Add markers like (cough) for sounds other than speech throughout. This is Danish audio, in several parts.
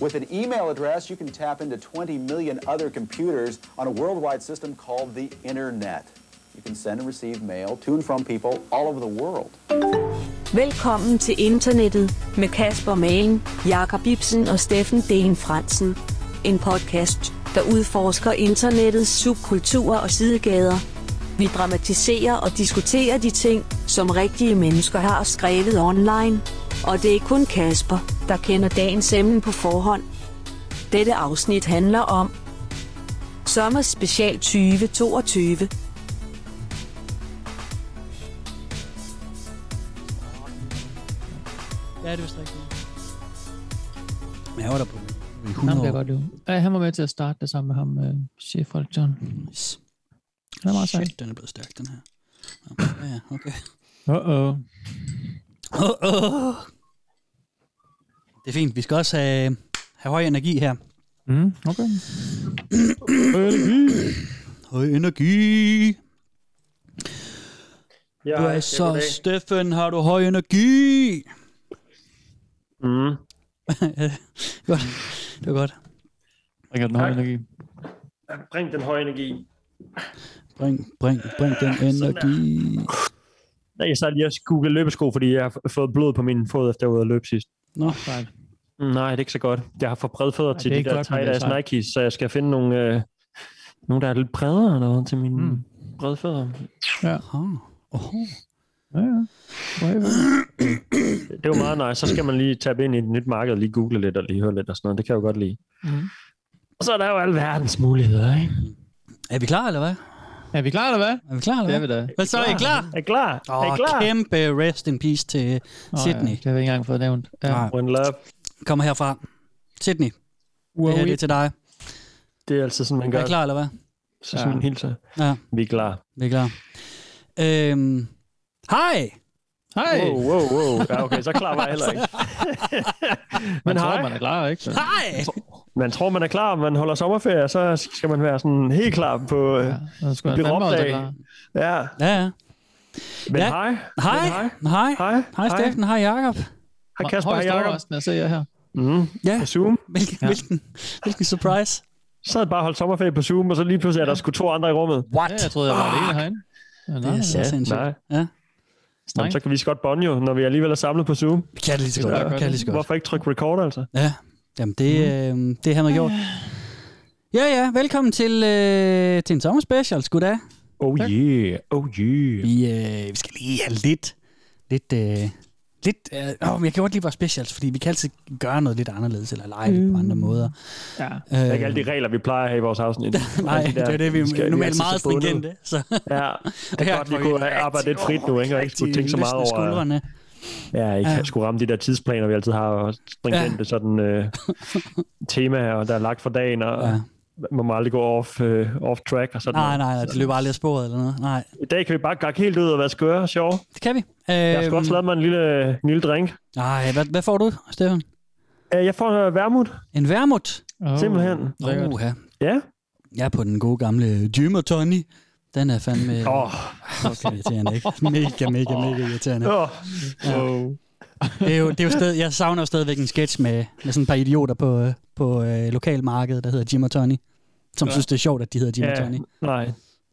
With an email address, you can tap into 20 million other computers on a worldwide system called the Internet. You can send and receive mail to and from people all over the world. Velkommen til internettet med Kasper Malen, Jakob Ibsen og Steffen Den Fransen. En podcast, der udforsker internettets subkulturer og sidegader. Vi dramatiserer og diskuterer de ting, som rigtige mennesker har skrevet online. Og det er kun Kasper, der kender dagens emne på forhånd. Dette afsnit handler om Sommer Special 2022. Ja, det er vist rigtigt. Men jeg var der på i Ham 100 kan jeg godt lide. Ja, han var med til at starte det sammen med ham, uh, chef John. Yes. Han er meget sej. Shit, den er blevet stærk, den her. Ja, okay. Uh-oh. Oh, oh. Det er fint. Vi skal også have, have høj energi her. Mm, okay. Høj energi. Ja, Hvad så, Steffen? Har du høj energi? Mm. (laughs) godt. Det var godt. Jeg den høje energi. Bring den høje energi. Bring, bring, bring den energi. Nej, Jeg sad lige og google løbesko, fordi jeg har fået blod på min fod, efter jeg var ude at løbe sidst. Nå. Mm, Nej, det er ikke så godt. Jeg har for brede fødder Nej, til de der godt, men det er tight ass sejt. Nikes, så jeg skal finde nogle, øh, nogle der er lidt bredere eller noget, til mine Mm. mm. brede fødder. aha. Oh. Ja, ja. Det var meget nice. Så skal man lige tabe ind i et nyt marked og lige google lidt og lige høre lidt og sådan noget. Det kan jeg jo godt lide. Mm. Og så er der jo alverdens muligheder, ikke? Er vi klar, eller hvad? Er vi klar, eller hvad? Er vi klar, eller Det er hvad? vi da. Hvad så, er I klar? Er I klar? er I Åh, klar? kæmpe rest in peace til Åh, Sydney. Ja, det har vi ikke engang fået nævnt. Ja. Nej. One love. Kommer herfra. Sydney, Wow, det her det er til dig. Det er altid sådan, man Er gør. I klar, eller hvad? Så sådan Ja. en hilser. Ja, Vi er klar. vi er klar. Øhm, hej! Hej! Wow, wow, wow. Ja, okay, så klar var jeg heller ikke. (laughs) Man Men tror, hej. man er klar, ikke? Hej! Man tror, man er klar, man holder sommerferie, så skal man være sådan helt klar på... Ja, Ja. af. klar. ja. Ja, ja. Men Ja. hej. Hej! Men hej. Hej! Hej. Hej, Steffen. Hej, Jakob. Hej Kasper. Hej Højst Jacob. at se jer her. Mm. Ja, På Zoom. hvilken, Ja. hvilken, hvilken surprise. Så havde jeg bare holdt sommerferie på Zoom, og så lige pludselig er der sgu to andre i rummet. What? Ja, jeg troede, jeg var alene herinde. Ja, nej, Det er så nej. sindssygt. nej. Ja, Jamen, så kan vi så godt bonde jo, når vi alligevel er samlet på Zoom. vi kan det lige så godt. godt. kan det lige så godt. Hvorfor ikke trykke record, altså? Ja, jamen det, øh, det har man gjort. Ja, ja, velkommen til, øh, til en sommerspecial, sgu da. Oh yeah, oh yeah. Vi, øh, vi skal lige have lidt, lidt, øh, lidt, øh, åh, jeg kan godt lide vores specials, fordi vi kan altid gøre noget lidt anderledes, eller lege lidt på andre måder. Ja. Øh, Det er ikke alle de regler, vi plejer at have i vores afsnit. (laughs) Nej, de der- det er det, vi skal- er normalt meget stringente. Så Ja, det er (laughs) godt, vi kunne rigtig arbejde lidt frit nu, ikke? Og ikke skulle tænke så meget over, skuldrene. ja, ikke Ja. ja. skulle ramme de der tidsplaner, vi altid har, og stringente ja. sådan øh, (laughs) temaer, der er lagt for dagen, og Ja. Man må aldrig gå off, øh, off track og sådan Nej, noget. nej, nej, det løber aldrig af sporet eller noget. Nej, I dag kan vi bare gakke helt ud og være skøre og sjove. det kan vi. Jeg har sgu også Øhm, lavet mig en lille, en lille drink. Nej, hvad, hvad får du, Stefan? Øh, Jeg får en vermut, En vermut? Oh, simpelthen. Lækkert. Uha. Ja. Jeg er på den gode gamle Jim og Tony. Den er fandme... Åh, Okay, irriterende, ikke? (laughs) Mega, mega, mega irriterende. åh. Ja. Det er jo, det er jo stadig, jeg savner jo stadigvæk en sketch med, med sådan et par idioter på, øh, på øh, lokalmarkedet, der hedder Jim og Tony. Som ja. Synes, det er sjovt, at de hedder Jim og Ja, Tony. nej.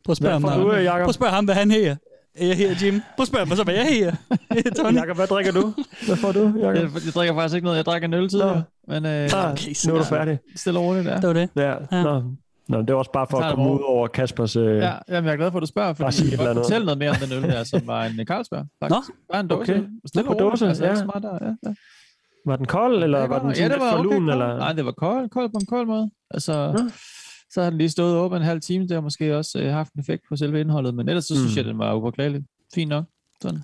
Prøv at spørge ham, du, hvad- prøv Jacob? at spørge ham, hvad han hedder. Jeg hedder Jim. Prøv at spørge mig så, hvad jeg hedder. Jeg Tony. Jakob, hvad drikker du? Hvad får du, Jeg, Jakob? jeg drikker faktisk ikke noget. Jeg drak en øl tidligere. Men øh, Ah, okay, nu er du færdig. stille og roligt, ja. Det var det. Ja. Ja. Nå. Nå, det er også bare for at det komme ud over Kaspers... Øh, Ja, jamen, jeg er glad for, at du spørger, fordi jeg kan fortælle noget mere om den øl der, som var en Carlsberg. Faktisk. Bare en dåse. okay. Stille På dåse, Altså, ja. der. Ja, ja. Var den kold, eller Det var den ja, sådan det lidt var for okay. Eller? Nej, det var kold, kold på en kold måde. Altså, Nå. så har den lige stået åben en halv time. Det har måske også øh, haft en effekt på selve indholdet, men ellers så synes Mm. jeg, den var upåklagelig. Fint nok. Sådan.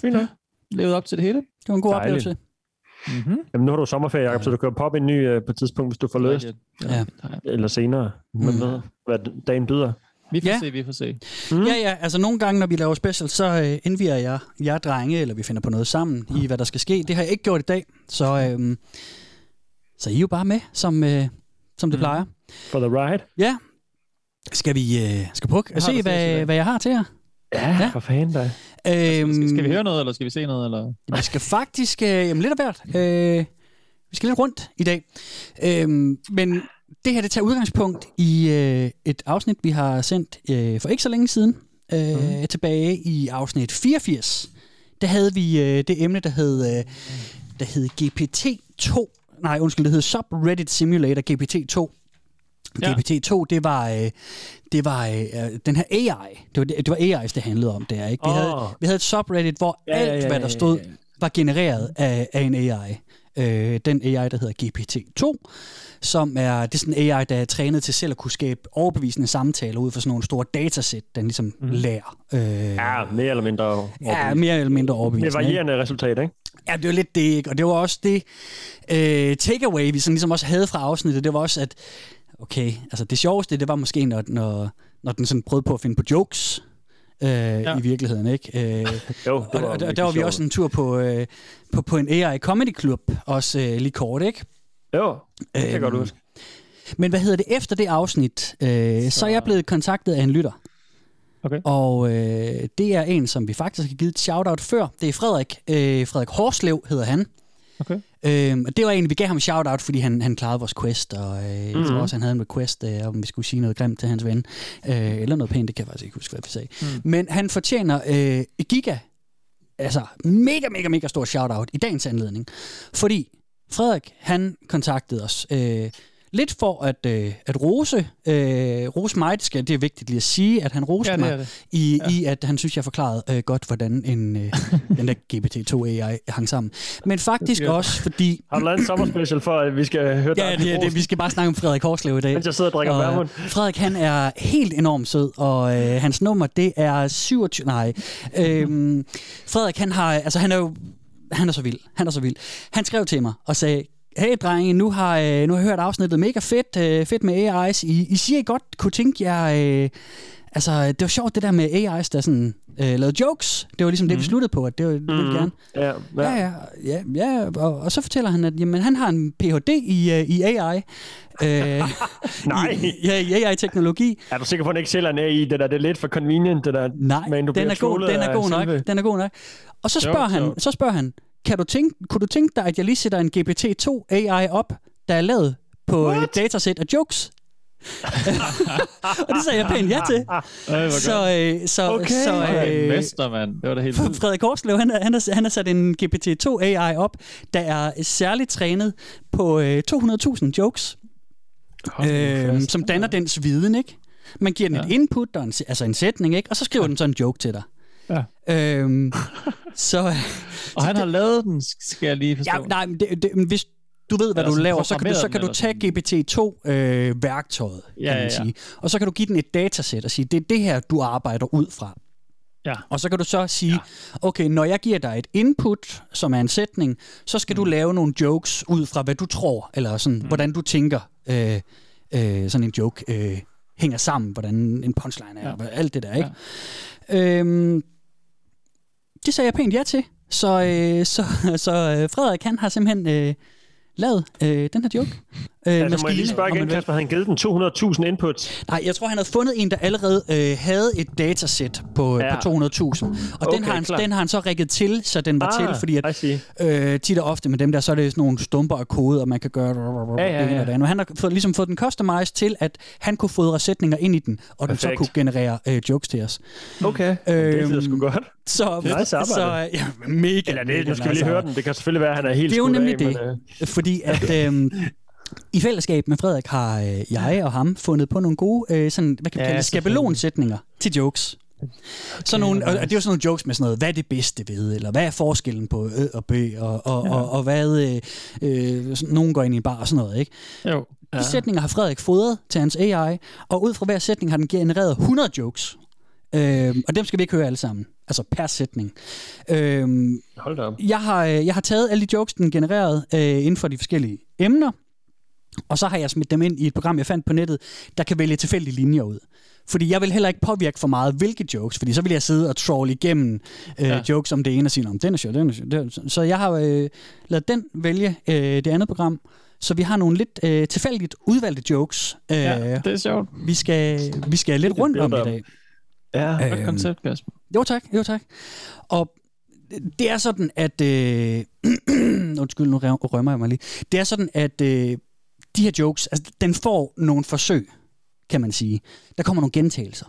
Fint nok. Levet op til det hele. Det var en god Dejligt. oplevelse. Mm-hmm. Jamen, nu har du sommerferie, Jacob, så du kan poppe en ny øh, på et tidspunkt, hvis du får lyst. Ja. Eller senere. Men Mm. ved, hvad dagen byder. Vi får Ja. se, vi får se. Mm. Ja, ja, altså nogle gange, når vi laver special, så øh, indviger jeg jer drenge, eller vi finder på noget sammen i, hvad der skal ske. Det har jeg ikke gjort i dag, så, øh, så I er jo bare med, som, øh, som det Mm. plejer. For the ride. Ja. Skal vi øh, skal prøve at se, hvad, hvad jeg har til jer? Ja, Ja. ja. for fanden da. Øhm, Skal, skal vi høre noget, eller skal vi se noget? Eller? Vi skal faktisk, øh, jamen lidt af hvert. Øh, vi skal lidt rundt i dag. Øhm, men det her, det tager udgangspunkt i øh, et afsnit, vi har sendt øh, for ikke så længe siden. Øh, mm. Tilbage i afsnit 84. Der havde vi øh, det emne, der hed, øh, der hed GPT-2. Nej, undskyld, det hed Subreddit Simulator GPT-2. Ja. GPT-2, det var, øh, det var øh, den her AI. Det var, det var AI's, det handlede om der. Ikke? Vi, oh. havde, vi havde et subreddit, hvor ja, alt, ja, ja, hvad der stod, var genereret af, af en AI. Øh, den AI, der hedder GPT-2, som er, det er sådan en AI, der er trænet til selv at kunne skabe overbevisende samtaler ud fra sådan nogle store datasæt, den ligesom mm. lærer. Øh, ja, mere eller mindre Ja, mere eller mindre overbevisende. Med varierende ikke? resultat, ikke? Ja, det var lidt det, ikke? Og det var også det øh, takeaway, vi sådan ligesom også havde fra afsnittet, det var også, at okay, altså det sjoveste, det var måske, når, når, når den sådan prøvede på at finde på jokes, øh, ja. i virkeligheden, ikke? Øh, jo, var og, og der var vi også en tur på, øh, på, på en AI Comedy Club, også øh, lige kort, ikke? Jo, det kan jeg godt huske. Men hvad hedder det? Efter det afsnit, øh, så... så er jeg blevet kontaktet af en lytter. Okay. Og øh, det er en, som vi faktisk har givet et shout-out før. Det er Frederik. Øh, Frederik Horslev hedder han. Okay. Øhm, og det var en, vi gav ham shout-out, fordi han, han klarede vores quest, og øh, mm-hmm. jeg tror mhm. også, han havde en request, øh, om vi skulle sige noget grimt til hans ven. Øh, eller noget pænt, det kan jeg faktisk ikke huske, hvad vi sagde. Mm. Men han fortjener øh, giga, altså mega, mega, mega stor shout-out i dagens anledning. Fordi Frederik, han kontaktede os øh, lidt for at, øh, at rose, øh, rose mig, det, skal, det er vigtigt lige at sige, at han roste ja, det mig, det. I, ja. i at han synes, jeg forklarede øh, godt, hvordan en, øh, (laughs) den der GPT-2 AI hang sammen. Men faktisk også fordi... Har du lavet en sommerspecial for, at vi skal høre Ja, det, det, vi skal bare snakke om Frederik Horslev i dag. Mens jeg sidder og drikker og, øh, Frederik, han er helt enormt sød, og øh, hans nummer, det er 27... Nej. Øh, Frederik, han har... Altså, han er jo han er så vild. Han er så vild. Han skrev til mig og sagde, hey drenge, nu har, øh, nu har jeg hørt afsnittet mega fedt, øh, fedt med AI's. I, I siger, I godt kunne tænke jer... Øh, altså, det var sjovt det der med AI's, der sådan øh, lavede jokes. Det var ligesom mm. det, vi mhm. sluttede på, at det, var, det ville mm. gerne. Ja, ja. ja, ja, ja og, og så fortæller han, at jamen, han har en Ph.D. i, uh, i AI. øh, (laughs) Nej. I, ja, i AI-teknologi. Er du sikker på, at han ikke sælger en AI? Det, der, det er lidt for convenient, det der. Nej, men, du den, er god, den er god nok. Den er god nok. Og så spørger, jo, han, så spørger han, kan du tænke, kunne du tænke dig, at jeg lige sætter en GPT-2 AI op, der er lavet på What? et datasæt af jokes? (laughs) og det sagde jeg pænt ja til. Så, øh, så, okay. så, øh, mester, mand. Det var det helt Frederik Horslev, han, han, har, han har sat en GPT-2 AI op, der er særligt trænet på øh, 200.000 jokes, øh, som danner dens viden, ikke? Man giver den ja. et input, og en, altså en sætning, ikke? og så skriver ja. den så en joke til dig. Ja. Øhm, (laughs) så, og han har lavet den, skal jeg lige forstå. Ja, nej, men det, det, hvis du ved, hvad du laver, så kan du, så kan du tage GPT-2-værktøjet, øh, ja, kan man ja, ja. sige. Og så kan du give den et datasæt og sige, det er det her, du arbejder ud fra. Ja. Og så kan du så sige, ja. okay, når jeg giver dig et input, som er en sætning, så skal mm. du lave nogle jokes ud fra, hvad du tror, eller sådan, mm. hvordan du tænker, øh, øh, sådan en joke øh, hænger sammen, hvordan en punchline er, ja. og alt det der, ikke? Ja. Øhm, det sagde jeg pænt ja til. Så, øh, så, (laughs) så øh, Frederik, han har simpelthen øh, lavet øh, den her joke. Øh, altså, maskine, må jeg lige spørge igen, Kasper, havde han givet den 200.000 inputs? Nej, jeg tror, han havde fundet en, der allerede øh, havde et datasæt på, ja. på 200.000. Og okay, den, har han, den har han så rigget til, så den var ah, til, fordi at, øh, tit og ofte med dem der, så er det sådan nogle stumper af kode, og man kan gøre ja, ja, ja. det og Han har fået, ligesom fået den customized til, at han kunne fodre sætninger ind i den, og Perfekt. den så kunne generere øh, jokes til os. Okay, øhm, det er sgu godt. Så, nice så ja, mega. Eller det, nu skal vi lige høre den. Det kan selvfølgelig være, at han er helt Det er jo nemlig af, det, men, øh... fordi at... Øh, (laughs) i fællesskab med Frederik har øh, jeg og ham fundet på nogle gode, øh, sådan, hvad kan vi ja, kalde skabelonsætninger til jokes. Okay, så nogle, og, og det er jo sådan nogle jokes med sådan noget, hvad er det bedste ved, eller hvad er forskellen på ø og bø, og, og, ja. og, og hvad, øh, øh, sådan, nogen går ind i en bar og sådan noget, ikke? Jo. Ja. De sætninger har Frederik fodret til hans AI, og ud fra hver sætning har den genereret 100 jokes. Øh, og dem skal vi ikke høre alle sammen. Altså per sætning. Øh, Hold da op. Jeg har, øh, jeg har taget alle de jokes, den genererede øh, inden for de forskellige emner, og så har jeg smidt dem ind i et program, jeg fandt på nettet, der kan vælge tilfældige linjer ud. Fordi jeg vil heller ikke påvirke for meget, hvilke jokes, fordi så vil jeg sidde og troll igennem øh, ja. jokes om det ene og sige, om den er sjov, den er sjov. Så jeg har øh, lavet den vælge øh, det andet program, så vi har nogle lidt øh, tilfældigt udvalgte jokes. Øh, ja, det er sjovt. Vi skal, vi skal lidt rundt om i dag. Ja, godt koncept, Kasper. Jo tak, jo tak. Og det er sådan, at... Øh, (clears throat) undskyld, nu rømmer jeg mig lige. Det er sådan, at øh, de her jokes, altså den får nogle forsøg, kan man sige. Der kommer nogle gentagelser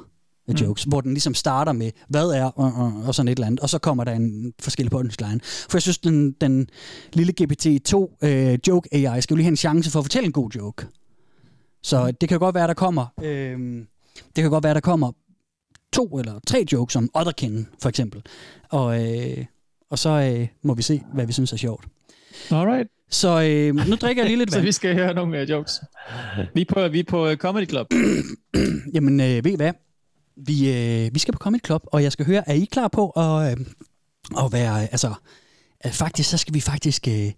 af mm. jokes, hvor den ligesom starter med, hvad er, og, og, og sådan et eller andet, og så kommer der en forskellig punchline. For jeg synes, den, den lille GPT-2 øh, joke AI skal jo lige have en chance for at fortælle en god joke. Så mm. det kan godt være, der kommer, øh, det kan godt være, der kommer to eller tre jokes om Otherkin, for eksempel. Og, øh, og så øh, må vi se, hvad vi synes er sjovt. Alright. Så øh, nu drikker jeg lige lidt (laughs) vand. så vi skal høre nogle uh, jokes. Vi er på, vi er på uh, Comedy Club. (clears throat) Jamen, øh, ved I hvad? Vi, øh, vi skal på Comedy Club, og jeg skal høre, er I klar på at, øh, at være... Altså, at faktisk, så skal vi faktisk... Øh,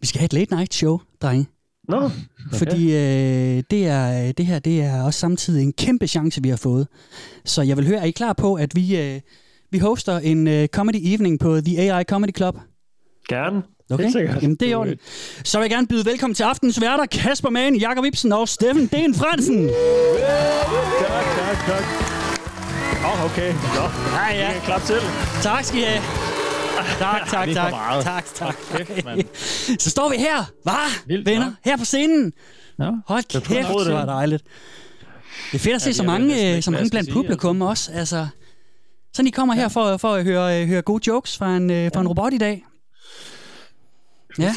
vi skal have et late night show, drenge. Nå, no, okay. Fordi øh, det, er, det her det er også samtidig en kæmpe chance, vi har fået. Så jeg vil høre, er I klar på, at vi, øh, vi hoster en øh, comedy evening på The AI Comedy Club? Gerne. Okay, Jamen, det er ordentligt. Så vil jeg gerne byde velkommen til aftens værter, Kasper Mann, Jakob Ibsen og Steffen Den Fransen. (laughs) Tak, tak, tak. Åh, oh, okay. Nå, ja, ja. Klap til. Tak skal I have. Tak, (laughs) tak, tak. Tak, tak. Okay, (laughs) så står vi her, hva? Venner, her på scenen. Ja. Hold kæft, det var dejligt. Det er fedt at se så mange, øh, så mange blandt publikum også. Altså, sådan I kommer her for, for at høre, øh, høre gode jokes fra en, øh, fra en robot i dag. Ja.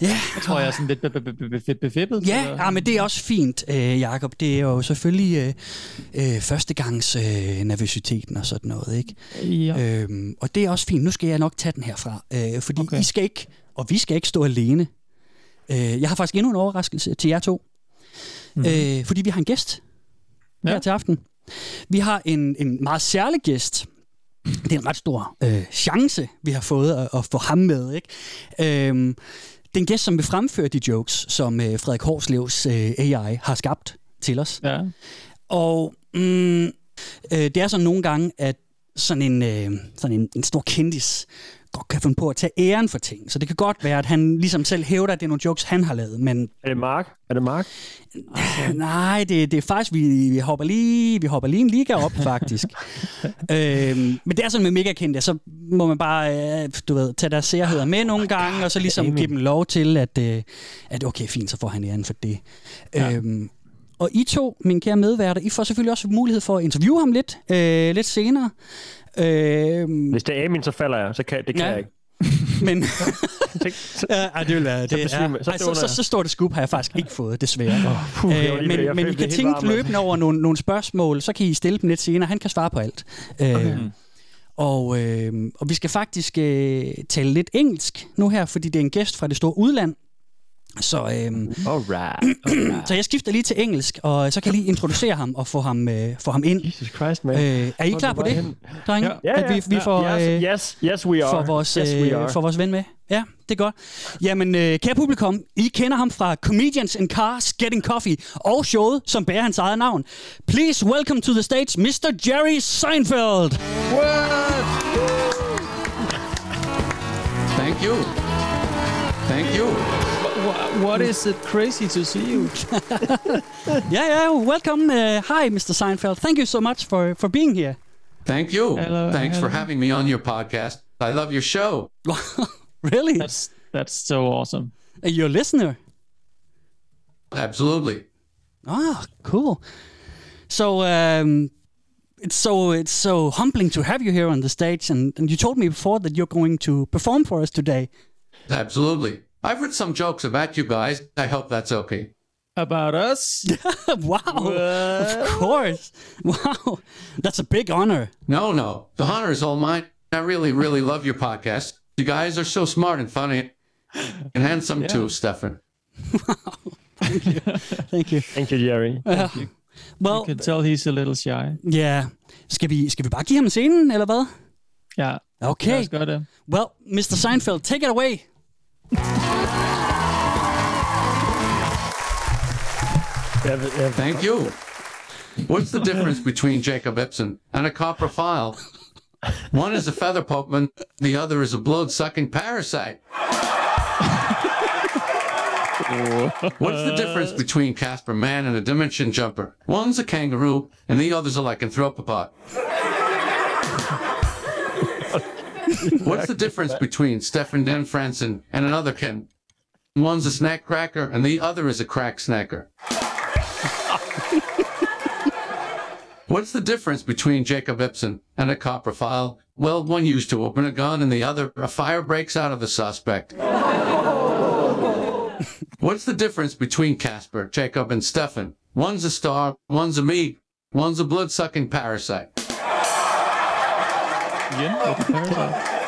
Ja. Jeg tror, jeg er sådan lidt befippet. Ja, ja, men det er også fint, øh, Jacob. Det er jo selvfølgelig øh, øh, førstegangs øh, nervøsiteten og sådan noget, ikke? Ja. Øhm, og det er også fint. Nu skal jeg nok tage den herfra, øh, fordi okay. I skal ikke, og vi skal ikke stå alene. Øh, jeg har faktisk endnu en overraskelse til jer to. Mm. Øh, fordi vi har en gæst ja. her til aften. Vi har en, en meget særlig gæst, det er en ret stor øh, chance, vi har fået at, at få ham med. Ikke? Øhm, det er en gæst, som vil fremføre de jokes, som øh, Frederik Horslevs øh, AI har skabt til os. Ja. Og mm, øh, det er sådan nogle gange, at sådan en, øh, sådan en, en stor kendis godt kan finde på at tage æren for ting. Så det kan godt være, at han ligesom selv hævder, at det er nogle jokes, han har lavet. Men... Er det Mark? Er det Mark? Nej, det, det er faktisk, vi, vi, hopper lige, vi hopper lige en liga op, faktisk. (laughs) øhm, men det er sådan med mega kendte, så må man bare, øh, du ved, tage deres særheder med nogle gange, og så ligesom give dem lov til, at, øh, at okay, fint, så får han æren for det. Ja. Øhm, og I to, mine kære medværter, I får selvfølgelig også mulighed for at interviewe ham lidt, øh, lidt senere. Øh, Hvis det er Amin, så falder jeg. Så kan, det kan ja. jeg ikke. (laughs) Men (laughs) ja, det vil være det. Ja. Så, Ej, så, så, så stort et scoop har jeg faktisk ikke fået, desværre. Oh, puh, øh, men men I kan tænke løbende over nogle, nogle spørgsmål, så kan I stille dem lidt senere. Han kan svare på alt. Øh, okay. Øh, og, øh, og vi skal faktisk øh, tale lidt engelsk nu her, fordi det er en gæst fra det store udland. Så, øhm, alright, alright. (clears throat) så jeg skifter lige til engelsk, og så kan jeg lige introducere ham og få ham, øh, få ham ind. Jesus Christ, man. Øh, er I klar på det, drenge? Ja, ja, ja, at vi, vi får, yes, øh, yes, yes, we are. Får vores, yes, we øh, are. får vores ven med? Ja, det er godt. Jamen, øh, kære publikum, I kender ham fra Comedians in Cars, Getting Coffee og showet, som bærer hans eget navn. Please welcome to the stage, Mr. Jerry Seinfeld. What? Thank you. Thank you what is it crazy to see you? (laughs) yeah, yeah. Welcome. Uh, hi, Mr. Seinfeld. Thank you so much for, for being here. Thank you. Hello, Thanks hello. for having me on your podcast. I love your show. (laughs) really? That's that's so awesome. Are you a listener? Absolutely. Ah, cool. So um, it's so it's so humbling to have you here on the stage, and, and you told me before that you're going to perform for us today. Absolutely. I've read some jokes about you guys. I hope that's okay. About us? (laughs) wow. What? Of course. Wow. That's a big honor. No, no. The honor is all mine. I really, really love your podcast. You guys are so smart and funny and handsome yeah. too, Stefan. wow. Thank you. Thank you. Thank you, Jerry. Uh, Thank you. Well, you can tell he's a little shy. Yeah. Skal vi, skal vi bare give ham scenen, eller hvad? Ja. Okay. Lad os gøre det. Well, Mr. Seinfeld, take it away. Thank you. What's the difference between Jacob Ibsen and a coprophile? One is a feather pokeman, the other is a blood sucking parasite. What's the difference between Casper Man and a dimension jumper? One's a kangaroo, and the other's a lycanthropopod. What's the difference between Stefan Dan Franson and another Ken? One's a snack cracker and the other is a crack snacker. What's the difference between Jacob Ibsen and a coprophile? Well, one used to open a gun and the other, a fire breaks out of the suspect. What's the difference between Casper, Jacob, and Stefan? One's a star, one's a me, one's a blood-sucking parasite. Igen, Open Parasite.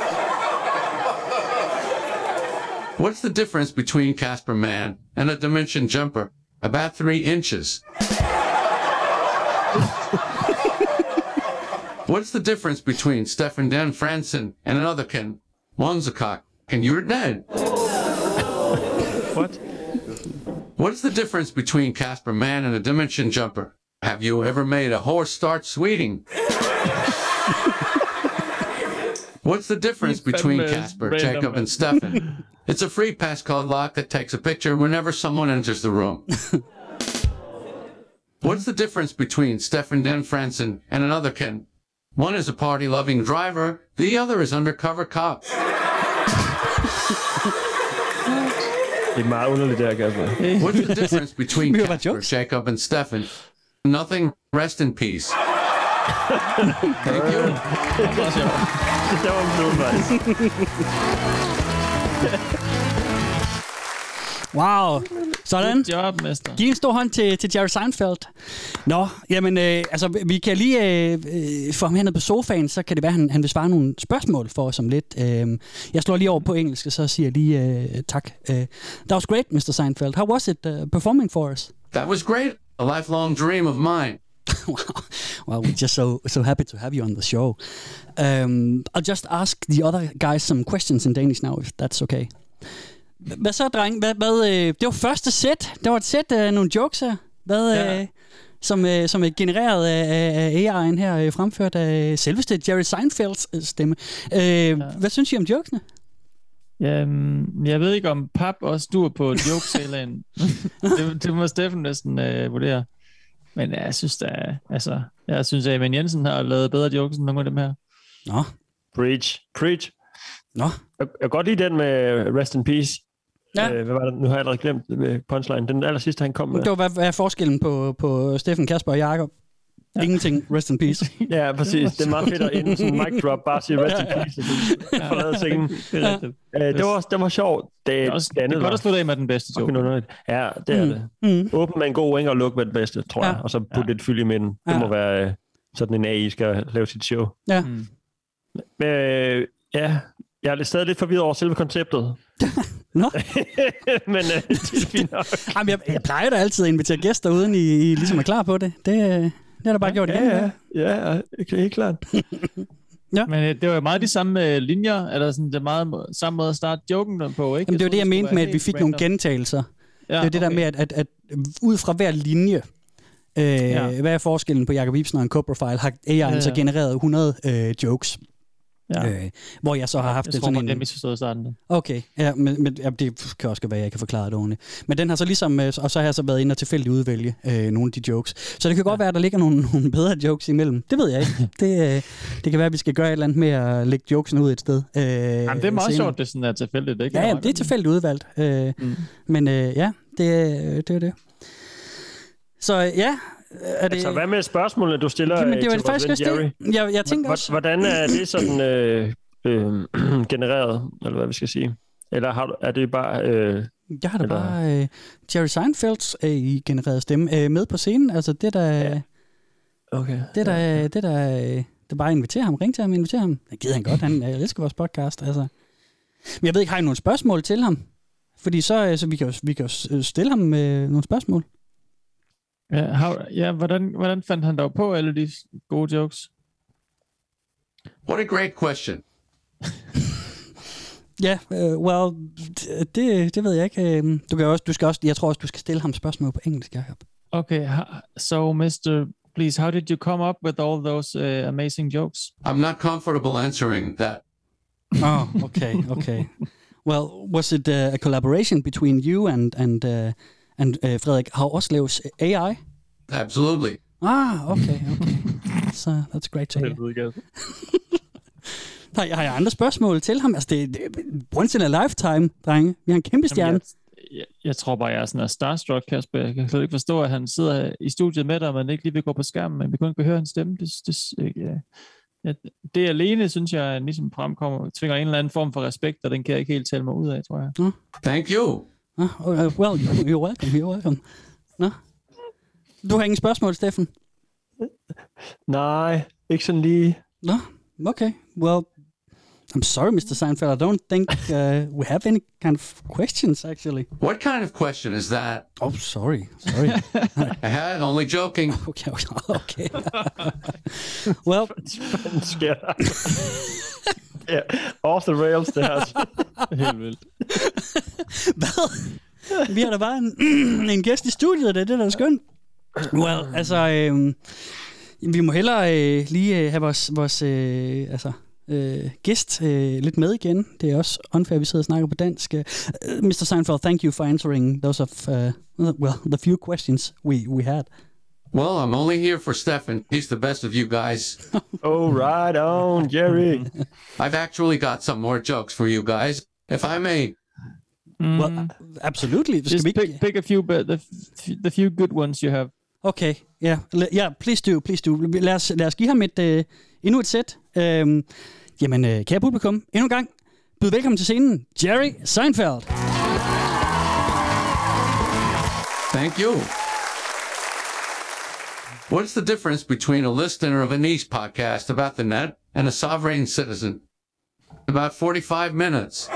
What's the difference between Casper Man and a Dimension Jumper? About three inches. What's the difference between Stefan Dan Franson and another Ken? One's a cock, and you're dead. What? What's the difference between Casper Man and a Dimension Jumper? Have you ever made a horse start sweeting? What's the difference between Casper, random, Jacob, and Stefan? (laughs) It's a free pass passcode lock that takes a picture whenever someone enters the room. (laughs) What's the difference between Stefan Dan Franson and another Ken? One is a party-loving driver, the other is undercover cop. (laughs) Det er meget underligt, det her, Kasper. What's the difference between Vi hører bare Casper. Jacob, and Stefan? Nothing. Rest in peace. Thank you. Det var en blød, faktisk. Wow. Sådan. Good job, mester. Giv en stor hånd til, til Jerry Seinfeld. Nå, jamen, øh, altså, vi kan lige øh, øh, få ham herned på sofaen, så kan det være, at han, han vil svare nogle spørgsmål for os om lidt. Øh, jeg slår lige over på engelsk, og så siger jeg lige øh, tak. Uh, that was great, Mr. Seinfeld. How was it uh, performing for us? That was great. A lifelong dream of mine. (laughs) wow. Well, we're just so so happy to have you on the show. Um, I'll just ask the other guys some questions in Danish now, if that's okay. Hvad så, dreng? Hvad, hvad, øh, det var første sæt. Det var et sæt af nogle jokes her. Hvad, Ja. øh, som, øh, som er genereret af, af AI'en her, øh, fremført af selveste Jerry Seinfelds øh, stemme. Øh, ja. Hvad synes I om jokesene? Jamen, jeg ved ikke, om pap også dur på jokesalaen. (laughs) det, det må Steffen næsten øh, vurdere. Men ja, jeg synes, da, altså, jeg synes, at Eman Jensen har lavet bedre jokes end nogle af dem her. Nå, Preach. Preach. nå. Jeg, jeg kan godt lide den med Rest in Peace. Ja. Øh, hvad var det? Nu har jeg allerede glemt øh, punchline. Den aller sidste, han kom med. Det var, hvad, hvad er forskellen på, på Steffen, Kasper og Jakob? Ja. Ingenting. Rest in peace. (laughs) Ja, præcis. Det er meget fedt at (laughs) ende sådan en mic drop, bare sige rest in peace, og så forlade er rigtigt. Øh, det, var, det var sjovt. Det, Det er, også, det er godt at slutte af med den bedste joke. Ja, det er det. Mm. Åbn med en god wing og luk med den bedste, tror Ja. jeg. Og så putte lidt fyld i midten. Det Ja. må være øh, sådan en AI skal lave sit show. Ja. Mm. Men øh, ja, jeg er lidt- stadig lidt forvirret over selve konceptet. (laughs) Nå. Men øh, det er fint nok. Jamen, jeg, jeg plejer da altid at invitere gæster, uden I, I ligesom er klar på det. Det, øh, det har der bare gjort igen. Ja, ja, ja, det er helt klart. (laughs) Men øh, det var jo meget de samme øh, linjer, eller sådan, det er meget samme måde at starte joken på, ikke? Jamen, det var det, jeg mente med, at vi fik nogle random. gentagelser. Ja, det er jo det der okay. med, at, at, at ud fra hver linje, øh, Ja. hvad er forskellen på Jacob Ibsen og en co-profile, har AI'en Ja, ja. så genereret 100 øh, jokes, Ja. øh, hvor jeg så har haft jeg tror, sådan man en... kan misforstå i starten. Okay, ja, men, men ja, det kan også være, at jeg kan forklare det ordentligt. Men den har så ligesom, øh, og så har jeg så været inde og tilfældigt udvælge øh, nogle af de jokes. Så det kan godt være, at der ligger nogle, nogle bedre jokes imellem. Det ved jeg ikke. (laughs) det, øh, det kan være, at vi skal gøre et eller andet med at lægge jokesene ud et sted. Øh, Jamen, det er meget senere. sjovt, det sådan er tilfældigt, ikke? Ja, ja, meget det er tilfældigt udvalgt. Øh, Mm. Men øh, ja, det, er- det er det. Så ja, er det... Altså, hvad med spørgsmålene, du stiller Jamen, øh, det var til det vores faktisk også Jerry? det. Jeg, jeg tænker også... Hvordan er det sådan øh, øh, (clears throat) genereret, eller hvad vi skal sige? Eller har er det bare... Øh, Jeg har da eller- bare øh, Jerry Seinfelds øh, i genereret stemme øh, med på scenen. Altså, det er da... Ja. okay. Det er da... Det er da øh, det bare invitere ham, ring til ham, invitere ham. Det gider han godt, han øh, elsker vores podcast. Altså. Men jeg ved ikke, har I nogle spørgsmål til ham? Fordi så, øh, så vi kan jo, vi kan jo s- stille ham øh, nogle spørgsmål. Ja, how, ja hvordan, hvordan fandt han dog på alle de gode jokes? What a great question. (laughs) Ja, øh, well, det, det ved jeg ikke. Øh, Du, kan også, du skal også, jeg tror også, du skal stille ham spørgsmål på engelsk, Jacob. Okay, so Mr. Please, how did you come up with all those uh, amazing jokes? I'm not comfortable answering that. Oh, (laughs) okay, okay. well, was it uh, a collaboration between you and and uh, and uh, Frederik Hauerslevs AI? Absolutely. Ah, okay, okay. So that's great to hear. (laughs) Har, jeg- har jeg andre spørgsmål til ham? Altså, det, det er once in a lifetime, drenge. Vi har en kæmpe stjerne. Jamen, jeg, jeg, jeg tror bare, jeg er sådan en starstruck, Kasper. Jeg kan slet ikke forstå, at han sidder i studiet med dig, og man ikke lige vil gå på skærmen, men vi kun kan høre hans stemme. Det, det, ja, ja, det alene, synes jeg, ligesom fremkommer, tvinger en eller anden form for respekt, og den kan jeg ikke helt tale mig ud af, tror jeg. Thank you. Uh, well, you're welcome, you're welcome. Nå. Du har ingen spørgsmål, Steffen? Nej, ikke sådan lige. No. Okay. Well, I'm sorry, Mr. Seinfeld. I don't think uh, we have any kind of questions, actually. What kind of question is that? Oh, sorry. Sorry. (laughs) I had only joking. (laughs) okay. Okay. (laughs) well, ja, off the rails, det her. Helt vildt. hvad? Vi har da bare en, (clears throat) en gæst i studiet, det er det, der er skønt. Well, altså, øh, vi må hellere øh, lige øh, have vores, vores øh, altså, øh, gæst øh, lidt med igen. Det er også unfair, at vi sidder og snakker på dansk. Uh, Mr. Seinfeld, thank you for answering those of, uh, well, the few questions we, we had. Well, I'm only here for Stefan. He's the best of you guys. (laughs) Oh, right on, Jerry. (laughs) I've actually got some more jokes for you guys, if I may. Mm, Well, absolutely. Just ikke- pick, pick a few, but the, the few good ones you have. Okay, ja, yeah. yeah, please do, please do. Lad os, lad os give ham et, øh, endnu et sæt. Øhm, jamen, øh, kære publikum, endnu en gang, byd velkommen til scenen, Jerry Seinfeld. Thank you. What's the difference between a listener of a niche podcast about the net and a sovereign citizen? About 45 minutes.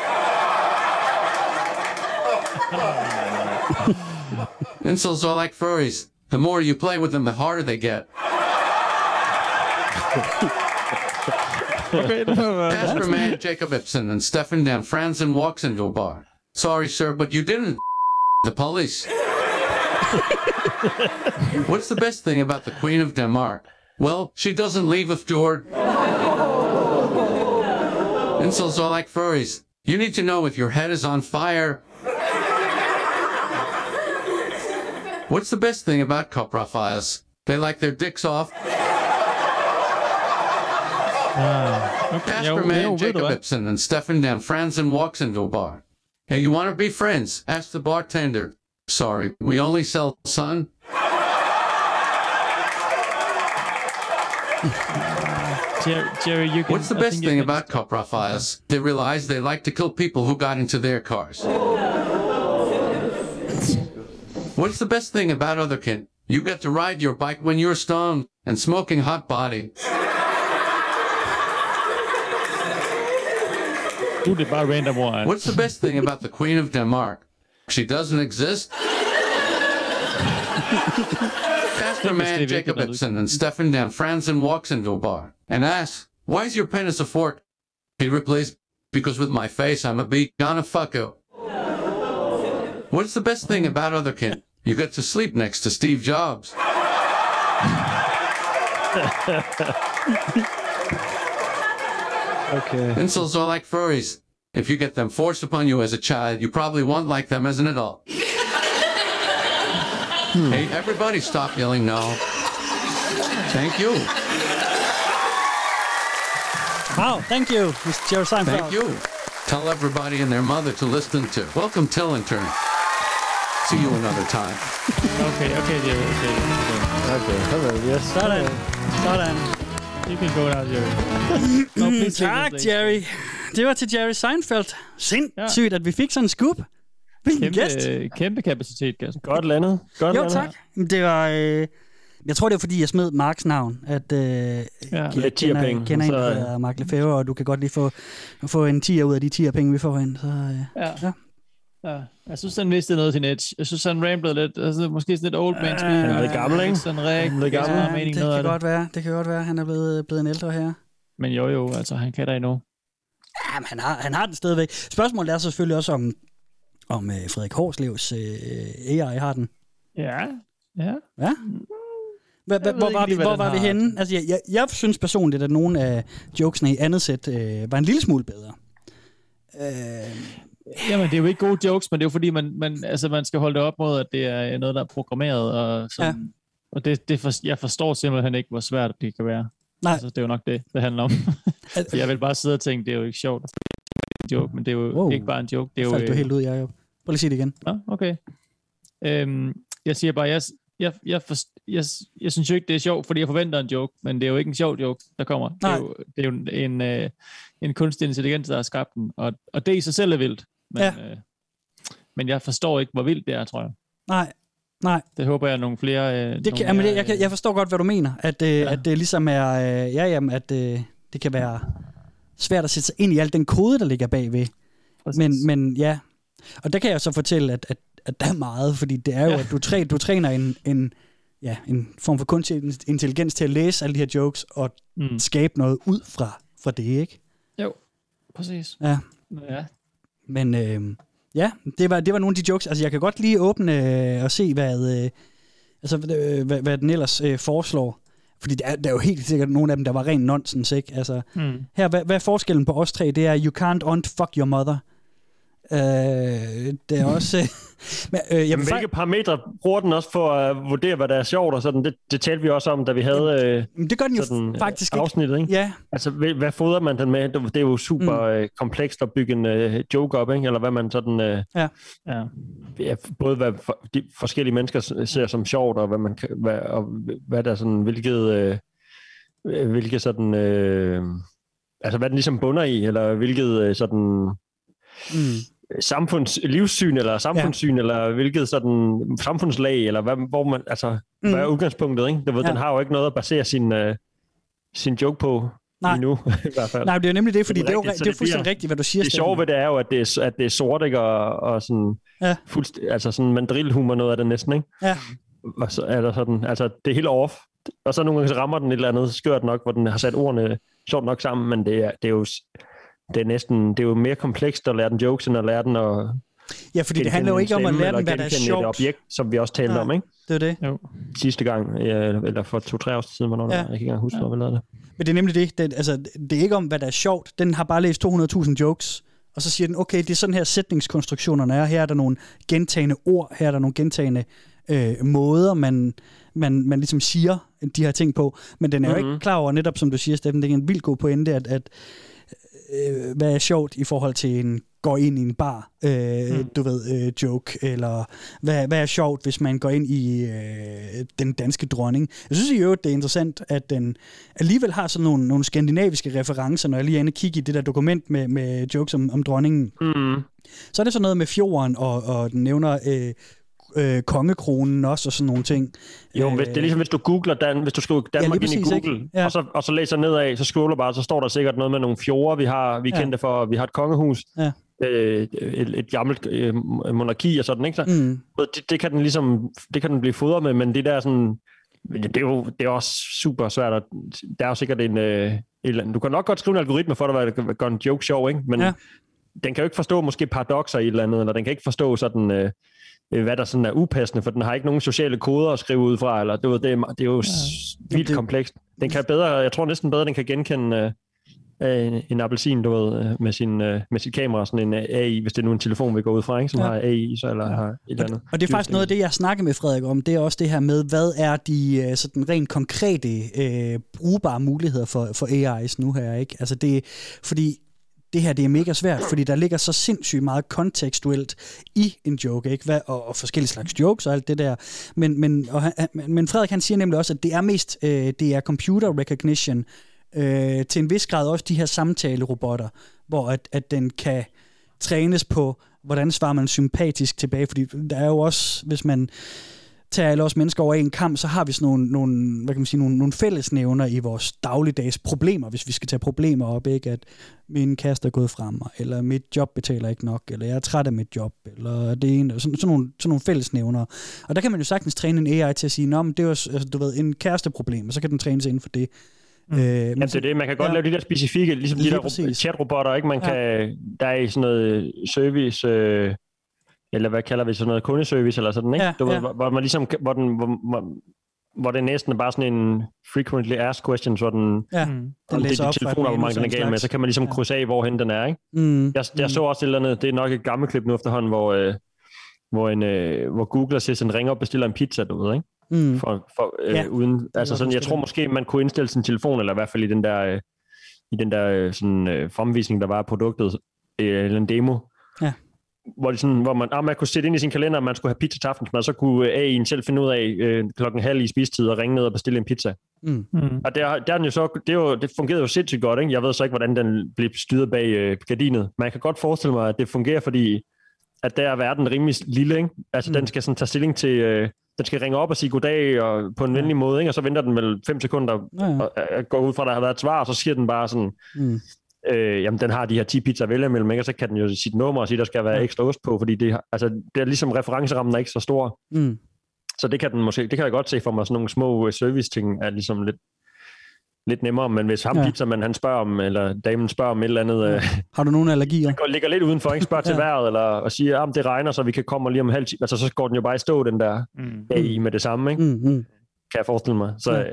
Insults are like furries. The more you play with them, the harder they get. Okay, det var Casper man Jacob Ibsen and Stefan Dan Franzen walks into a bar. Sorry, sir, but you didn't. The police. (laughs) What's the best thing about the Queen of Denmark? Well, she doesn't leave a fjord. Insults are like furries. You need to know if your head is on fire. What's the best thing about coprophiles? They like their dicks off. Casper Jo, man jo, ved Jacob? Ibsen and Stefan Dan Franzen walks into a bar. Hey, you want to be friends? Ask the bartender. Sorry, we only sell sun. (laughs) Jerry, can. What's the best thing about coprophiles? They realize they like to kill people who got into their cars. What's the best thing about Otherkin? You get to ride your bike when you're stoned and smoking hot body. Det er random one. What's the best thing about the Queen of Denmark? She doesn't exist. Casper man Jacob Ibsen and Stefan Dan Franzen walks into a bar and asks, Why is your penis a fork? He replies, Because with my face I'm a beat gonna fuck you. What's the best thing about other Otherkin? You get to sleep next to Steve Jobs. (laughs) Okay. Insults are like furries. If you get them forced upon you as a child, you probably won't like them as an adult. Hmm. Hey, everybody stop yelling no. Thank you. Wow, thank you, Mr. Jerry Seinfeld. Thank you. Tell everybody and their mother to listen to. Welcome, Till Intern. See you another time. Okay, okay, Jerry. Okay, okay. Okay, hello, yes. Sådan, sådan. You can go now, Jerry. (clears throat) No, please Tak. Jerry. Det var til Jerry Seinfeld. Sindssygt, at vi fik sådan en scoop. Hvilken gæst. Kæmpe, kæmpe kapacitet, Kasper. Godt landet. Godt Jo, landet. tak. Det var... Øh, jeg tror, det var, fordi jeg smed Marks navn, at øh, ja, jeg kender, kender en, så- der hedder Mark Lefebvre, og du kan godt lige få, få en 10 ud af de 10 penge, vi får ind. Så, øh, Ja. Ja. Ja. Jeg synes, han mistede noget til edge. Jeg synes, han ramblede lidt. Altså, måske sådan lidt old man speak. Han er lidt gammel, ikke? Sådan rigtig. Han er gammel. Ja, mening det kan det. godt være. Det kan godt være, han er blevet, blevet en ældre her. Men jo, jo, altså, han kan da endnu. Jamen, han har, han har den stadigvæk. Spørgsmålet er selvfølgelig også, om, om øh, Frederik Horslevs øh, AI har den. Ja, ja. Ja? Hvor ikke var, vi, hvor var vi henne? Altså, jeg, jeg, jeg synes personligt, at nogle af jokesene i andet sæt øh, var en lille smule bedre. Øh, Jamen, det er jo ikke gode jokes, men det er jo fordi, man, man, altså, man skal holde det op mod, at det er noget, der er programmeret. Og, sådan, ja. og det, det for, jeg forstår simpelthen ikke, hvor svært det kan være. Nej. Altså, det er jo nok det, det handler om. For jeg vil bare sidde og tænke, det er jo ikke sjovt. Det er en joke, men det er jo Wow. ikke bare en joke. Det er jo, Faldt du øh, helt ud, Jacob? Prøv lige sige det igen. Nå, okay. Øhm, jeg siger bare, jeg, jeg, jeg, for, jeg, jeg synes jo ikke, det er sjovt, fordi jeg forventer en joke, men det er jo ikke en sjov joke, der kommer. Det Nej. er jo, det er jo en, øh, en kunstig intelligens, der har skabt den, og, og det i sig selv er vildt. Men, Ja. øh, men jeg forstår ikke, hvor vildt det er, tror jeg. Nej, nej. Det håber jeg, at nogle flere... Øh, Det nogle kan, jamen, mere, det, jeg, kan, jeg forstår godt, hvad du mener. At, øh, Ja. at det ligesom er... Øh, ja, jamen, at øh, det kan være svært at sætte sig ind i al den kode, der ligger bagved. Præcis. Men, men ja, og der kan jeg så fortælle, at, at, at der er meget, fordi det er jo, Ja. at du, træ, du træner en, en, ja, en form for kunstig intelligens til at læse alle de her jokes og Mm. skabe noget ud fra, fra det, ikke? Jo, præcis. Ja. Ja. Men øh, ja, det var, det var nogle af de jokes. Altså, jeg kan godt lige åbne øh, og se, hvad, øh, altså, øh, hvad, hvad den ellers øh, foreslår. Fordi der er, der er jo helt sikkert nogle af dem, der var ren nonsens, ikke? Altså, Mm. her, hvad, hvad er forskellen på os tre? Det er, you can't unfuck your mother. Øh, det er (laughs) også... (laughs) Men, øh, jeg Jamen, vil hvilke parametre bruger den også for at vurdere, hvad der er sjovt og sådan? Det, det talte vi også om, da vi havde øh, Men det gør den jo sådan, øh, faktisk ikke. afsnittet, ikke? Ja, Altså, hvad, fodrer man den med? Det det er jo super mm. øh, komplekst at bygge en øh, joke op, ikke? Eller hvad man sådan... Øh, Ja. ja, både hvad for, de forskellige mennesker ser som sjovt, og hvad man kan, hvad, og hvad der sådan, hvilket, øh, øh, hvilket sådan, øh, altså hvad den ligesom bunder i, eller hvilket øh, sådan mm. Samfunds, livssyn, eller samfundssyn, ja. eller hvilket sådan samfundslag, eller hvad, hvor man, altså, mm. hvad er udgangspunktet, ikke? Du ved, Ja. Den har jo ikke noget at basere sin, øh, sin joke på Nej. endnu, (laughs) i hvert fald. nej, det er jo nemlig det, fordi Det er er, jo, det er det fuldstændig bliver- rigtigt, hvad du siger. det sjove ved det er jo, at det er, at det er sort, ikke? Og, og sådan, Ja. fuldst, altså sådan mandrilhumor noget af det næsten, ikke? Ja. Og så er der sådan, altså det er helt off. Og så nogle gange så rammer den et eller andet skørt nok, hvor den har sat ordene sjovt nok sammen, men det er, det er jo det er næsten, det er jo mere komplekst at lære den jokes, end at lære den at Ja, fordi det handler jo ikke om at lære den, hvad der er et sjovt. objekt, som vi også talte Nej. om, ikke? Det er det. Jo. Sidste gang, ja, eller for to-tre år siden, hvornår Ja. ja. jeg kan ikke engang huske, hvor vi lavede det. Men det er nemlig det. det altså, det er ikke om, hvad der er sjovt. Den har bare læst 200.000 jokes, og så siger den, okay, det er sådan her sætningskonstruktionerne er. Her er der nogle gentagende ord, her er der nogle gentagende øh, måder, man, man, man ligesom siger de her ting på. Men den er jo Mhm. ikke klar over, netop som du siger, Steffen, det er en vild god pointe, at, at øh, hvad er sjovt i forhold til en går ind i en bar, øh, Mm. du ved, øh, joke, eller hvad, hvad er sjovt, hvis man går ind i øh, den danske dronning. Jeg synes i øvrigt, det er interessant, at den alligevel har sådan nogle, nogle skandinaviske referencer, når jeg lige er inde og kigge i det der dokument med, med jokes om, om dronningen. Mm. Så er det sådan noget med fjorden, og, og den nævner øh, øh, kongekronen også, og sådan nogle ting. Jo, hvis, det er ligesom hvis du googler, Dan, hvis du skriver Danmark lige ind i Google, ikke? Ja. og, så, og så læser nedad, så scroller bare, så står der sikkert noget med nogle fjorde, vi har, vi Ja. kendte for, vi har et kongehus, Ja. øh, et, et gammelt øh, monarki og sådan, ikke? Så, Mm. det, det, kan den ligesom, det kan den blive fodret med, men det der sådan, det er jo det er også super svært. At, der er jo sikkert en, øh, andet, du kan nok godt skrive en algoritme for dig, hvad der gør en joke sjov, ikke? Men Ja. ja. den kan jo ikke forstå måske paradoxer i et eller andet, eller den kan ikke forstå sådan, øh, øh, hvad der sådan er upassende, for den har ikke nogen sociale koder at skrive ud fra, eller det, er- det, er, det er jo ja. vildt det- komplekst. Den kan bedre, jeg tror næsten bedre, den kan genkende øh, øh, en appelsin, du ved, øh, med, sin, øh, med sit kamera, sådan en øh, AI, hvis det er nu en telefon, vi går ud fra, ikke, som Ja. har AI, så, eller ja. har et eller andet. Og det er faktisk noget af det, jeg snakker med Frederik om. Det er også det her med, hvad er de øh, sådan rent konkrete, øh, brugbare muligheder for, for AI's nu her, ikke? Altså det, fordi det her det er mega svært, fordi der ligger så sindssygt meget kontekstuelt i en joke, ikke? Hvad, og, og forskellige slags jokes og alt det der. Men, men, og han, men Frederik han siger nemlig også, at det er mest øh, det er computer recognition, øh, til en vis grad også de her samtalerobotter, hvor at, at den kan trænes på, hvordan svarer man sympatisk tilbage, fordi der er jo også, hvis man tager alle os mennesker over en kamp, så har vi sådan nogle, nogle, hvad kan man sige, nogle, nogle fællesnævner i vores dagligdags problemer, hvis vi skal tage problemer op, ikke? At min kæreste er gået fra mig, eller mit job betaler ikke nok, eller jeg er træt af mit job, eller det ene, sådan, sådan, nogle, sådan nogle fællesnævner. Og der kan man jo sagtens træne en AI til at sige, Nå, men det er jo, altså, du ved, en kæresteproblem, og så kan den trænes inden for det. Mm. Øh, men Ja, det er det. Man kan godt Ja. lave de der specifikke, ligesom Lige de der præcis. ro- chatrobotter, ikke? Man Ja. kan, der er i sådan noget service, øh, eller hvad kalder vi sådan noget, kundeservice eller sådan, ikke? Ja, du ved, ja. hvor, hvor, man ligesom, hvor, den, hvor, hvor, hvor det næsten er bare sådan en frequently asked questions, hvor den, ja, om den det er læser dit telefonabonnement, den er manus af gal en med, så kan man ligesom Ja. krydse af, hvorhen den er, ikke? Mm. Jeg, jeg så også et eller andet, det er nok et gammelt klip nu efterhånden, hvor, øh, hvor, en, øh, hvor Google sådan ringer op og bestiller en pizza, du ved, ikke? Mm. For, for, øh, Ja. uden, altså sådan, jeg tror måske, man kunne indstille sin telefon, eller i hvert fald i den der, øh, i den der øh, sådan, øh, fremvisning, der var af produktet, øh, eller en demo, Ja. Hvor, det sådan, hvor man, ah, man kunne sætte ind i sin kalender, at man skulle have pizza til aftensmad, så kunne AI'en selv finde ud af øh, klokken halv i spistid og ringe ned og bestille en pizza. Mm. Mm. Og der, der er den jo så, det, er jo, det fungerede jo sindssygt godt, ikke? Jeg ved så ikke, hvordan den blev styret bag øh, gardinet. Men jeg kan godt forestille mig, at det fungerer, fordi at der er verden rimelig lille, ikke? Altså, Mm. den skal sådan tage stilling til, øh, den skal ringe op og sige goddag og på en Ja. venlig måde, ikke? Og så venter den vel fem sekunder Ja, ja. og øh, går ud fra, at der har været et svar, og så siger den bare sådan, Mm. Øh, jamen, den har de her 10 pizzaer at vælge imellem, ikke? Og så kan den jo sit nummer og sige, der skal være Ja. ekstra ost på, fordi det, har- altså, det er ligesom referencerammen er ikke så stor. Mm. Så det kan den måske, det kan jeg godt se for mig, sådan nogle små service ting er ligesom lidt, lidt nemmere, men hvis ham Ja. ja. pizzamanden, han spørger om, eller damen spørger om et eller andet, øh, Har du nogle allergier? går, ligger lidt udenfor, ikke spørger (laughs) til Ja. vejret, eller og siger, at det regner, så vi kan komme lige om en halv time, altså så går den jo bare i stå, den der Mm. AI med det samme, ikke? Mm. Mm. kan jeg forestille mig. Så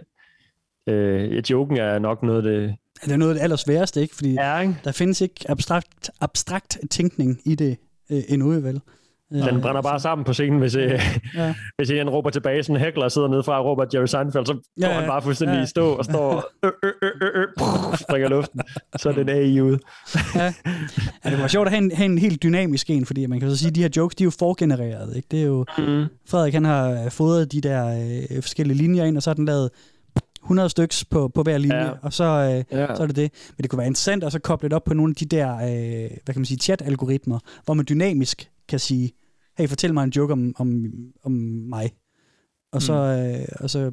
Ja. øh, joken er nok noget, det Det er noget af det allersværeste, ikke? Fordi er, ikke? der findes ikke abstrakt, abstrakt tænkning i det øh, endnu, vel? Øh, Den brænder bare sammen på scenen, hvis, øh, (laughs) Ja. (laughs) hvis en råber tilbage, sådan en hækler sidder nede fra og råber Jerry Seinfeld, så Ja, går han ja. bare fuldstændig Ja. i stå og står øh, øh, øh, øh, øh, springer luften. Så er den AI ud. Ja, det var sjovt at have en, have en helt dynamisk en, fordi man kan så sige, at de her jokes, de er jo forgenereret. Ikke? Det er jo, Mm. Frederik han har fodret de der øh, forskellige linjer ind, og så har den lavet 100 styks på, på hver linje, Ja. og så, øh, Ja. så er det det. Men det kunne være interessant at så koble det op på nogle af de der, øh, hvad kan man sige, chat-algoritmer, hvor man dynamisk kan sige, hey, fortæl mig en joke om, om, om mig. Og så, øh, og så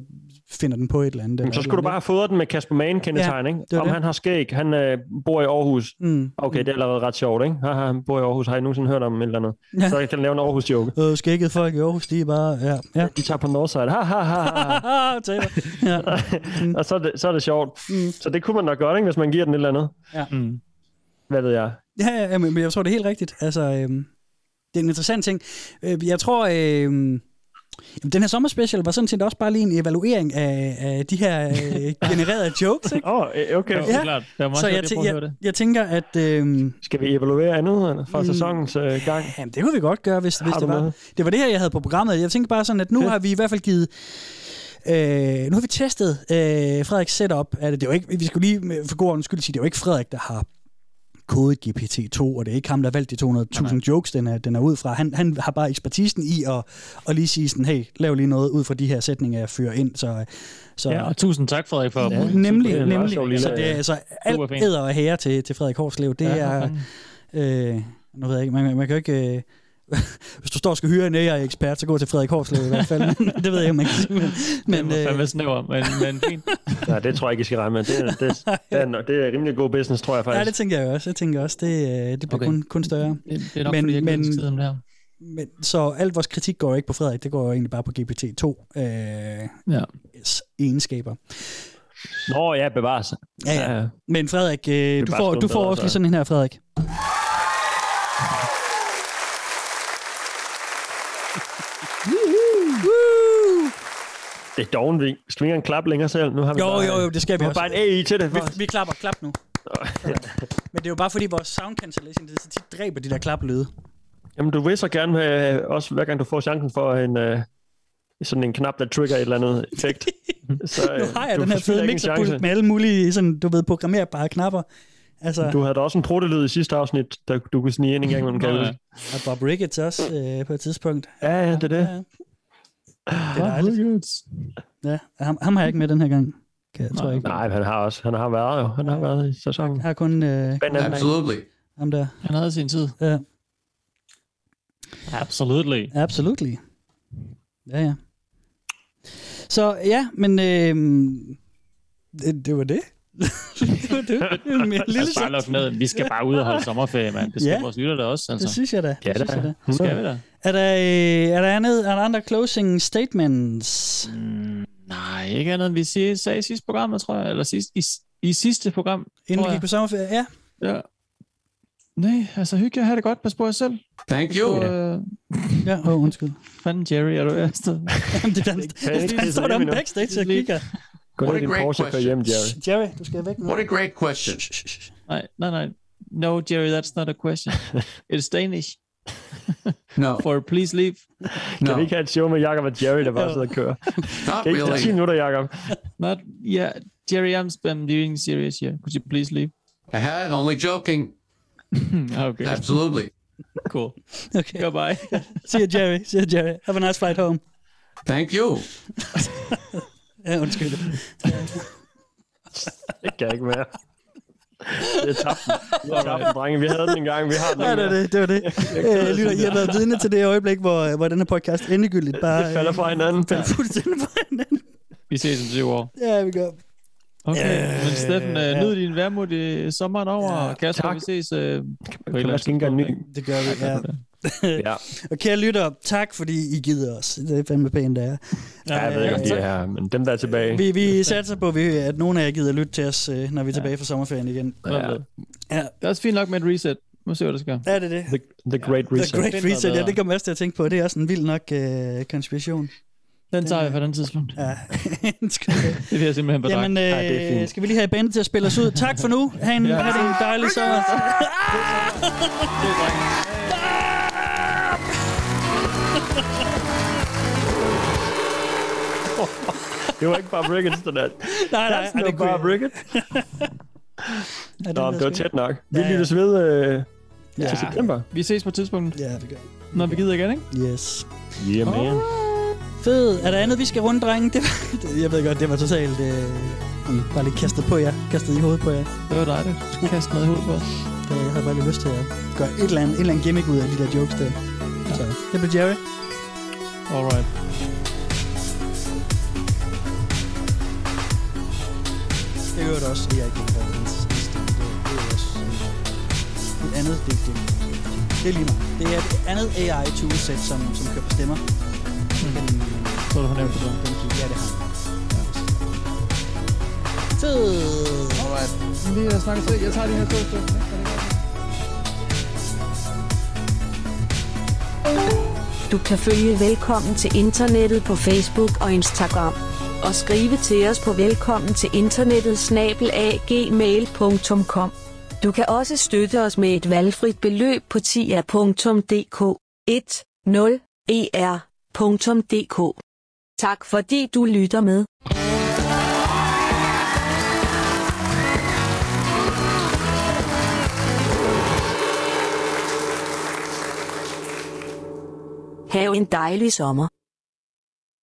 finder den på et eller andet. Men eller så skulle du bare have fået den med Kasper Mann kendetegn, ikke? det var Om det. han har skæg, han øh, bor i Aarhus. Mm. Okay, det er allerede ret sjovt, ikke? Haha, han bor i Aarhus. Har I nogensinde hørt om et eller andet? Ja. Så jeg kan lave en Aarhus-joke. Øh, skægget folk i Aarhus, de er bare, ja, ja. De tager på Northside. Ha, ha, ha, ha. (laughs) Ja. og så er, det, så er det sjovt. Mm. Så det kunne man nok godt, ikke, hvis man giver den et eller andet. Mm. Hvad ved jeg? Ja, ja, ja, men jeg tror, det er helt rigtigt. Altså, øhm, det er en interessant ting. Øh, jeg tror, øhm, jamen, den her sommerspecial var sådan set også bare lige en evaluering af, af de her øh, (laughs) genererede jokes. Ikke? Åh, oh, okay. Ja, Ja. klart. Det var meget Så jeg, jeg, tæ- jeg, det. jeg tænker, at øhm, Skal vi evaluere andet fra Mm. sæsonens øh, gang? jamen, det kunne vi godt gøre, hvis, hvis det du var. noget? Det var det her, jeg havde på programmet. Jeg tænker bare sådan, at nu har vi i hvert fald givet... Øh, nu har vi testet øh, Frederiks setup. Er det, det er jo ikke, vi skulle lige med- for god ordens skyld sige, det er jo ikke Frederik, der har kodet GPT-2, og det er ikke ham, der har valgt de 200.000 jokes, den er, den er ud fra. Han, han har bare ekspertisen i at, at lige sige sådan, hey, lav lige noget ud fra de her sætninger, jeg fører ind. Så, så Ja, og tusind tak, Frederik, for ja, nemlig, det nemlig. lille- så det er altså alt æder og hære til, til Frederik Horslev. Det Ja, er, øh, nu ved jeg ikke, man, man kan jo ikke... Øh, hvis du står og skal hyre en AI-ekspert, så gå til Frederik Horslev i hvert fald. (laughs) det ved jeg ikke, om man kan sige. Men, Men, men det fandme øh, snæver, men, men fint. (laughs) Ja, det tror jeg ikke, I skal regne med. Det er, det, det, er, det er rimelig god business, tror jeg ja, faktisk. det tænker jeg også. Jeg tænker også, det, øh, det bliver Okay. kun, kun større. Det, det er nok, Men- men, fordi jeg ikke men- om det her. Men, så alt vores kritik går ikke på Frederik, det går jo egentlig bare på GPT-2 øh, Ja. egenskaber. Nå ja, bevares. Ja, ja. ja. Men Frederik, øh, er du får, du får altså. også lige sådan en her, Frederik. Det er dovenving. Skal vi ikke engang klappe længere selv? Nu har vi Jo, bare, jo, jo, det skal vi vi også. bare en AI til det. Vi, vi klapper, klap nu. Men det er jo bare fordi vores sound cancellation, det så tit dræber de der klaplyde. Jamen, du vil så gerne have, også hver gang du får chancen for en, uh, sådan en knap, der trigger et eller andet effekt. (laughs) Så, Nu øh, har jeg den her fede mixerpult med alle mulige, sådan, du ved, programmerbare knapper. Altså, Du havde da også en protolyd i sidste afsnit, der du kunne snige ind en gang, man kan ja. og Bob Ricketts også øh, på et tidspunkt. Ja, ja, det er det. Ja, det er dejligt. Ja, ham, ham har jeg ikke med den her gang. Kan jeg, tror jeg ikke. Nej, han har også, han har været jo. Han har været i sæsonen. Jeg har kun øh, Absolutely. ham der. Han havde sin tid. Ja, Absolutely. absolutely. Ja, ja. Så ja, men øh, det, det var det. Det det. det min lille Altså, bare ned. Vi skal bare ud og holde sommerferie, mand. Det skal Ja. vores lytter da også, Det altså. synes jeg da. Ja, det synes jeg da. da. Skal vi da? Er der, øh, er der, andet, er der andre closing statements? Mm, nej, ikke andet end vi siger, sagde i sidste program, tror jeg. Eller sidst, i, i sidste program, Inden vi gik på sommerferie? Ja. Ja. Nej, altså hygge jer, have det godt, pas på jer selv. Thank you. Og, øh, Ja, åh, oh, undskyld. fanden Jerry, er du afsted? Jamen, (laughs) det er ikke det, det der hjem om endnu. backstage og kigger. Gå What ned a i din great Porsche og kør hjem, Jerry. Shh, Jerry, du skal væk nu. What a great question. nej, nej, nej. No, Jerry, that's not a question. (laughs) It's Danish. No, (laughs) For Please Leave? Kan no, vi ikke have et show med Jacob og Jerry, der bare sidder og kører? (laughs) not Kan ikke tage 10 really. minutter, Jacob? Not, yeah, Jerry, I'm, I'm doing serious here. Could you please leave? I had only joking. Okay, Absolutely. cool. Okay. Goodbye. See you, Jerry. See you, Jerry. Have a nice flight home. Thank you. Ja, undskyld. (laughs) Det kan jeg ikke mere. Det er tabt. Vi har tabt den, drenge. Vi havde den engang. Vi har den Ja, det var det. det, var det. (laughs) Øh, lytter, I har været vidne til det øjeblik, hvor, hvor denne podcast endegyldigt bare Det falder fra hinanden. falder fuldstændig fra hinanden. Vi ses om syv år. Ja, vi gør. Okay, Øh, men Steffen, øh, nyd din værmod i sommeren over. Ja, Kasper, tak. vi ses øh, på Kan man en ny? Det gør vi, ja. Ja. (laughs) Og kære lytter, tak fordi I gider os. Det er fandme pænt, det er. ja, jeg ved ikke, om de er her, men dem, der er tilbage. Vi, vi satser på, at nogle af jer gider lytte til os, øh, når vi er tilbage fra sommerferien igen. Ja. Ja, Det er også fint nok med et reset. Nu ser vi, hvad der sker. er det det? The, the Great The Reset. Great Find noget Reset, ja, det kommer jeg også til at tænke på. Det er også en vild nok øh, konspiration. Den tager vi på den tidspunkt. Ja. (laughs) Det vil jeg simpelthen bedrage. Jamen, Ej, det er øh, fint. skal vi lige have bandet til at spille os ud? Tak for nu. Ha' en, ha en dejlig sommer. Det (laughs) var ikke bare Ricketts, det der. Nej, nej, That's no bare Rickett. (laughs) Ja, Nå, det var tæt nok. Vi Ja, ja. lyttes ved øh, Ja. til september. Vi ses på tidspunktet, Ja, det gør når vi gider igen, ikke? vi. Yes. Yeah, man. Fed. Er der andet, vi skal runde, drenge? Det var, (laughs) det, jeg ved godt, det var totalt... Øh, mm, bare lige kastet på jer. Kastet i hovedet på jer. Det var dejligt. Kast noget i hovedet på os. Det, jeg havde bare lige lyst til at gøre et eller andet, en eller anden gimmick ud af de der jokes der. Så det blev Jerry. Alright. Jeg hørte også, høre hans stil. Det, er også et andet det, det, det er lige meget. Det er et andet AI toolset, som, som kører på stemmer. Den, Så du fornemt det. den gik, ja, det har han. Fed. Alright. Vi har snakket til. Jeg tager de her to stykker. Du kan følge Velkommen til Internettet på Facebook og Instagram. Og skrive til os på velkommen til internettet snabelagmail.com. Du kan også støtte os med et valgfrit beløb på tia.dk 10er.dk. Tak fordi du lytter med. Hav en dejlig sommer.